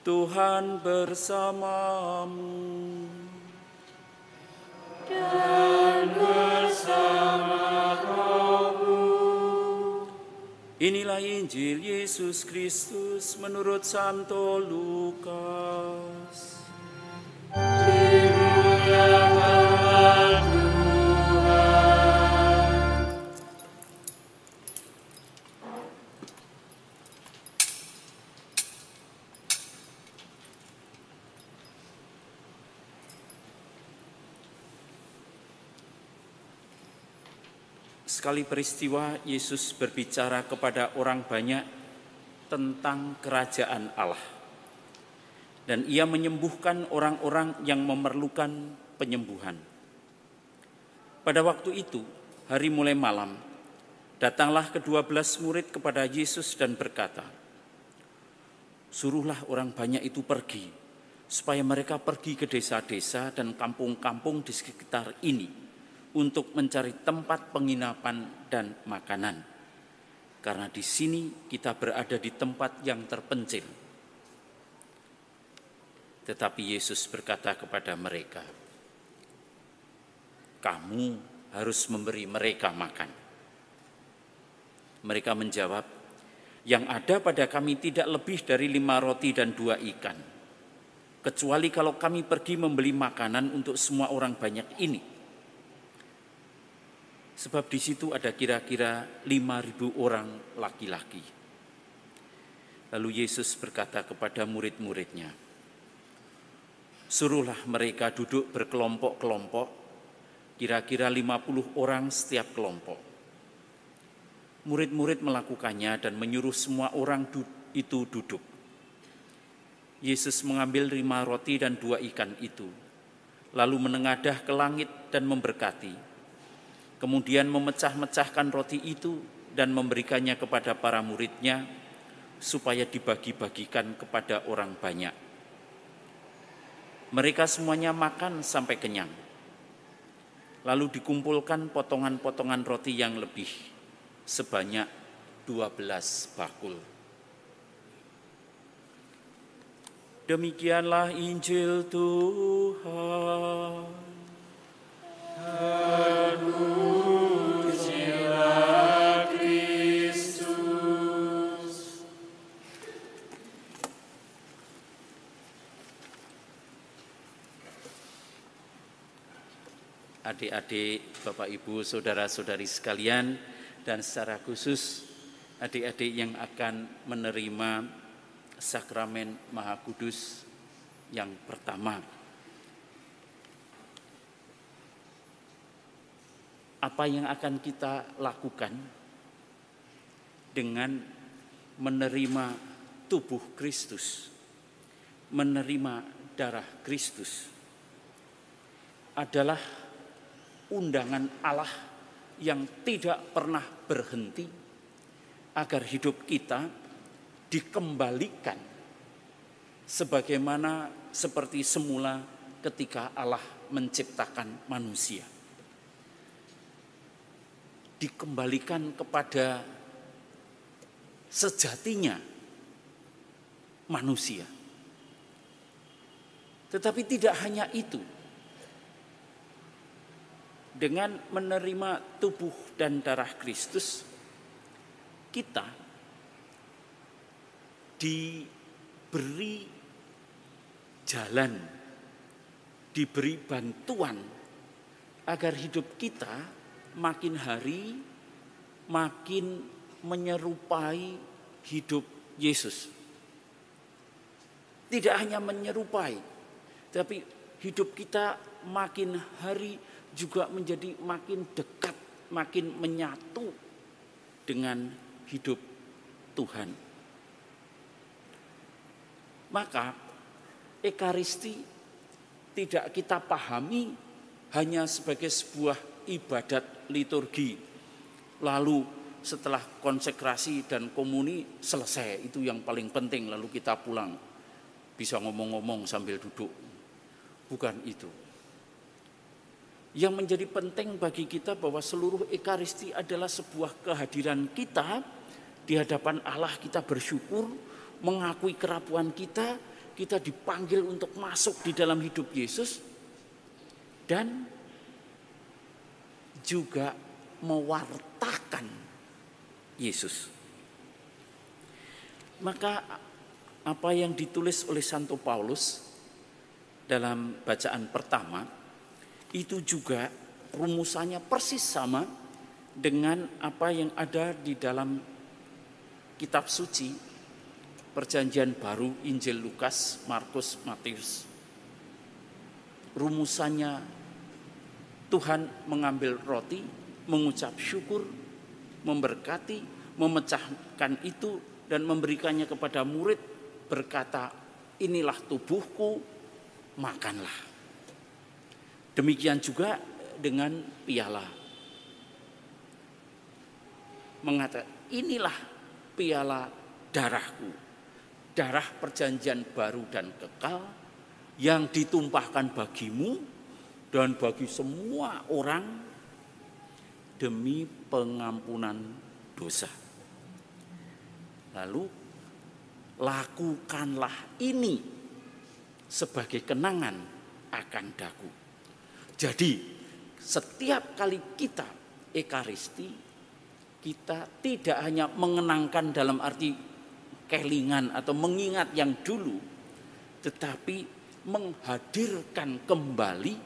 Tuhan bersamamu. Dan bersama Inilah Injil Yesus Kristus menurut Santo Lukas. Sekali peristiwa Yesus berbicara kepada orang banyak tentang kerajaan Allah. Dan ia menyembuhkan orang-orang yang memerlukan penyembuhan. Pada waktu itu, hari mulai malam, datanglah kedua belas murid kepada Yesus dan berkata, Suruhlah orang banyak itu pergi, supaya mereka pergi ke desa-desa dan kampung-kampung di sekitar ini, untuk mencari tempat penginapan dan makanan. Karena di sini kita berada di tempat yang terpencil. Tetapi Yesus berkata kepada mereka, "Kamu harus memberi mereka makan." Mereka menjawab, "Yang ada pada kami tidak lebih dari lima roti dan dua ikan, kecuali kalau kami pergi membeli makanan untuk semua orang banyak ini." Sebab di situ ada kira-kira 5.000 orang laki-laki. Lalu Yesus berkata kepada murid-muridnya, Suruhlah mereka duduk berkelompok-kelompok, kira-kira 50 orang setiap kelompok. Murid-murid melakukannya dan menyuruh semua orang itu duduk. Yesus mengambil lima roti dan dua ikan itu, lalu menengadah ke langit dan memberkati kemudian memecah-mecahkan roti itu dan memberikannya kepada para muridnya supaya dibagi-bagikan kepada orang banyak. Mereka semuanya makan sampai kenyang. Lalu dikumpulkan potongan-potongan roti yang lebih sebanyak 12 bakul. Demikianlah Injil Tuhan. Adik-adik, Bapak Ibu, saudara-saudari sekalian, dan secara khusus adik-adik yang akan menerima sakramen Maha Kudus yang pertama. Apa yang akan kita lakukan dengan menerima tubuh Kristus, menerima darah Kristus adalah undangan Allah yang tidak pernah berhenti agar hidup kita dikembalikan sebagaimana seperti semula ketika Allah menciptakan manusia. Dikembalikan kepada sejatinya manusia. Tetapi tidak hanya itu, dengan menerima tubuh dan darah Kristus, kita diberi jalan, diberi bantuan agar hidup kita makin hari makin menyerupai hidup Yesus. Tidak hanya menyerupai, tapi hidup kita makin hari juga menjadi makin dekat, makin menyatu dengan hidup Tuhan. Maka Ekaristi tidak kita pahami hanya sebagai sebuah ibadat liturgi. Lalu setelah konsekrasi dan komuni selesai, itu yang paling penting lalu kita pulang. Bisa ngomong-ngomong sambil duduk. Bukan itu yang menjadi penting bagi kita bahwa seluruh ekaristi adalah sebuah kehadiran kita di hadapan Allah. Kita bersyukur, mengakui kerapuan kita, kita dipanggil untuk masuk di dalam hidup Yesus. Dan juga mewartakan Yesus. Maka apa yang ditulis oleh Santo Paulus dalam bacaan pertama itu juga rumusannya persis sama dengan apa yang ada di dalam kitab suci Perjanjian Baru Injil Lukas, Markus, Matius. Rumusannya Tuhan mengambil roti, mengucap syukur, memberkati, memecahkan itu dan memberikannya kepada murid berkata, inilah tubuhku, makanlah. Demikian juga dengan piala. Mengatakan, inilah piala darahku darah perjanjian baru dan kekal yang ditumpahkan bagimu dan bagi semua orang demi pengampunan dosa. Lalu lakukanlah ini sebagai kenangan akan daku. Jadi setiap kali kita ekaristi kita tidak hanya mengenangkan dalam arti kelingan atau mengingat yang dulu, tetapi menghadirkan kembali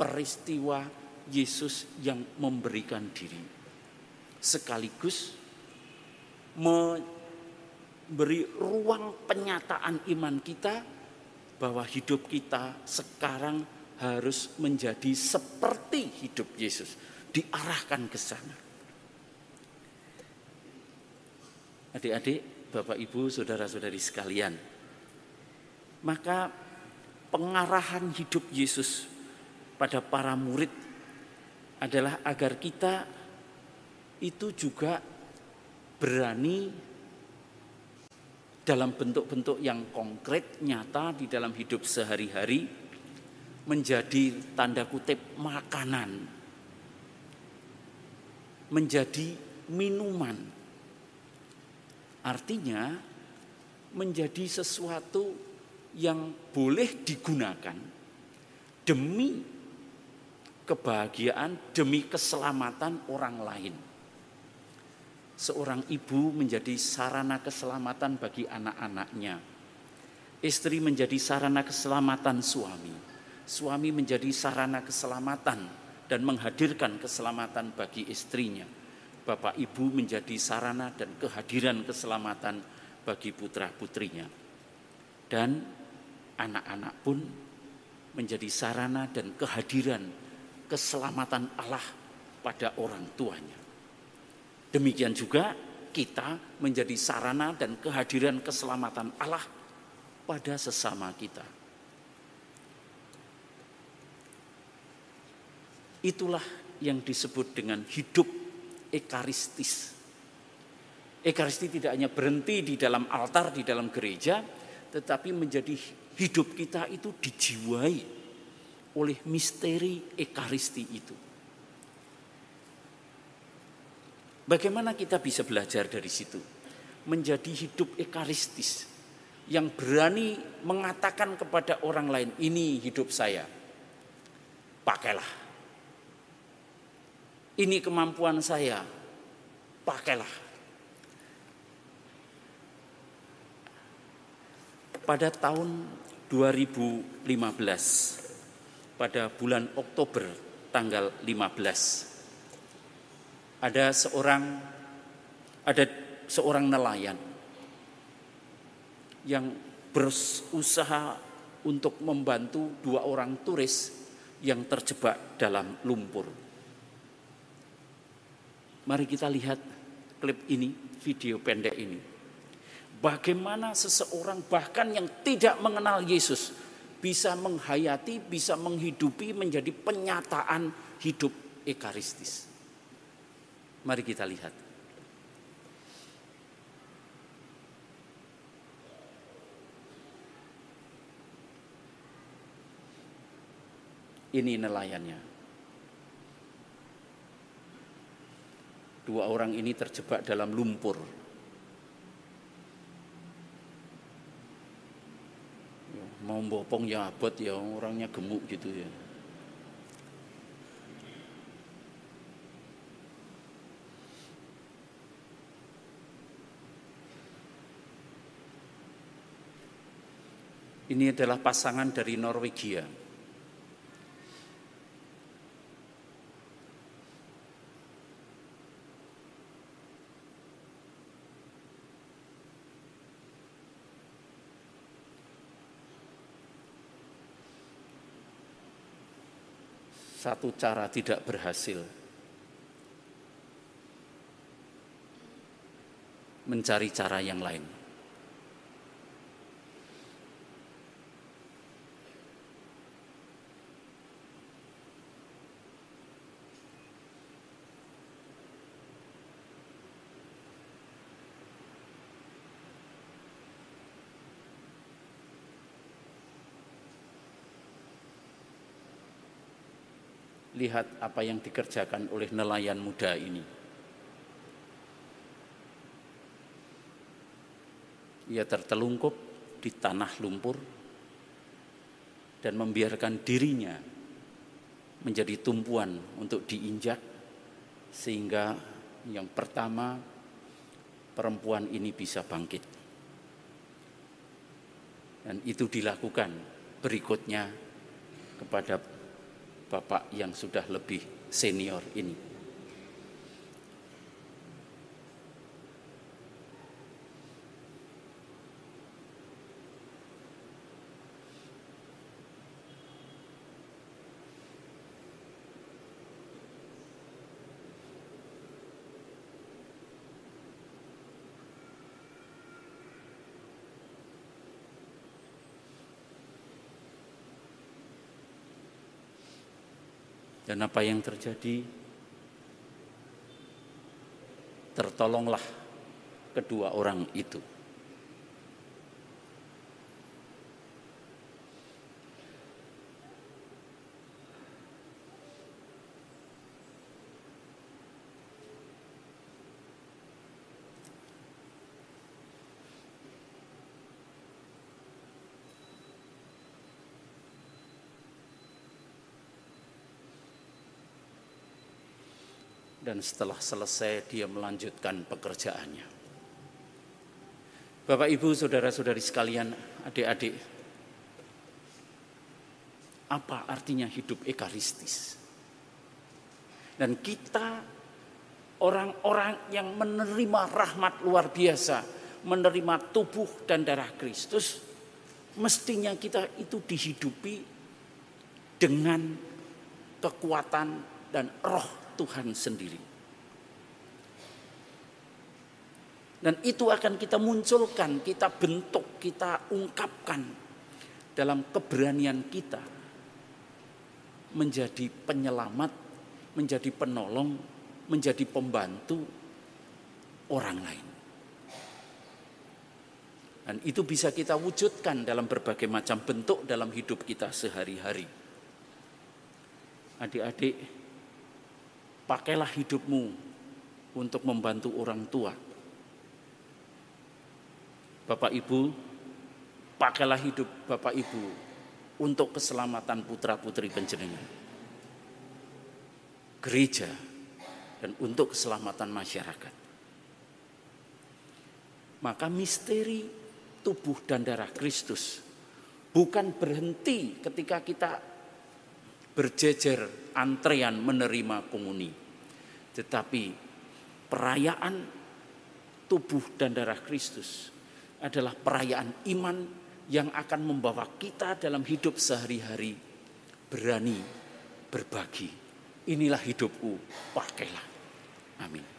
peristiwa Yesus yang memberikan diri. Sekaligus memberi ruang penyataan iman kita bahwa hidup kita sekarang harus menjadi seperti hidup Yesus, diarahkan ke sana. Adik-adik, Bapak Ibu, saudara-saudari sekalian. Maka pengarahan hidup Yesus pada para murid adalah agar kita itu juga berani dalam bentuk-bentuk yang konkret, nyata di dalam hidup sehari-hari menjadi tanda kutip makanan, menjadi minuman Artinya menjadi sesuatu yang boleh digunakan demi kebahagiaan, demi keselamatan orang lain. Seorang ibu menjadi sarana keselamatan bagi anak-anaknya. Istri menjadi sarana keselamatan suami. Suami menjadi sarana keselamatan dan menghadirkan keselamatan bagi istrinya Bapak Ibu menjadi sarana dan kehadiran keselamatan bagi putra-putrinya. Dan anak-anak pun menjadi sarana dan kehadiran keselamatan Allah pada orang tuanya. Demikian juga kita menjadi sarana dan kehadiran keselamatan Allah pada sesama kita. Itulah yang disebut dengan hidup ekaristis. Ekaristi tidak hanya berhenti di dalam altar, di dalam gereja, tetapi menjadi hidup kita itu dijiwai oleh misteri ekaristi itu. Bagaimana kita bisa belajar dari situ? Menjadi hidup ekaristis yang berani mengatakan kepada orang lain, "Ini hidup saya." Pakailah ini kemampuan saya, pakailah. Pada tahun 2015, pada bulan Oktober tanggal 15, ada seorang ada seorang nelayan yang berusaha untuk membantu dua orang turis yang terjebak dalam lumpur. Mari kita lihat klip ini, video pendek ini. Bagaimana seseorang bahkan yang tidak mengenal Yesus bisa menghayati, bisa menghidupi menjadi penyataan hidup ekaristis. Mari kita lihat. Ini nelayannya. Dua orang ini terjebak dalam lumpur. Ya. mau bopong ya abot ya orangnya gemuk gitu ya. Ini adalah pasangan dari Norwegia. Satu cara tidak berhasil mencari cara yang lain. Lihat apa yang dikerjakan oleh nelayan muda ini. Ia tertelungkup di tanah lumpur dan membiarkan dirinya menjadi tumpuan untuk diinjak sehingga yang pertama perempuan ini bisa bangkit. Dan itu dilakukan berikutnya kepada Bapak yang sudah lebih senior ini. Dan apa yang terjadi? Tertolonglah kedua orang itu. Dan setelah selesai dia melanjutkan pekerjaannya. Bapak Ibu, saudara-saudari sekalian, adik-adik, apa artinya hidup ekaristis? Dan kita orang-orang yang menerima rahmat luar biasa, menerima tubuh dan darah Kristus, mestinya kita itu dihidupi dengan kekuatan dan roh Tuhan sendiri. Dan itu akan kita munculkan, kita bentuk, kita ungkapkan dalam keberanian kita menjadi penyelamat, menjadi penolong, menjadi pembantu orang lain. Dan itu bisa kita wujudkan dalam berbagai macam bentuk dalam hidup kita sehari-hari. Adik-adik, Pakailah hidupmu untuk membantu orang tua. Bapak Ibu, pakailah hidup Bapak Ibu untuk keselamatan putra-putri penjenengan. Gereja dan untuk keselamatan masyarakat. Maka misteri tubuh dan darah Kristus bukan berhenti ketika kita berjejer antrean menerima komuni. Tetapi perayaan tubuh dan darah Kristus adalah perayaan iman yang akan membawa kita dalam hidup sehari-hari berani berbagi. Inilah hidupku, pakailah. Amin.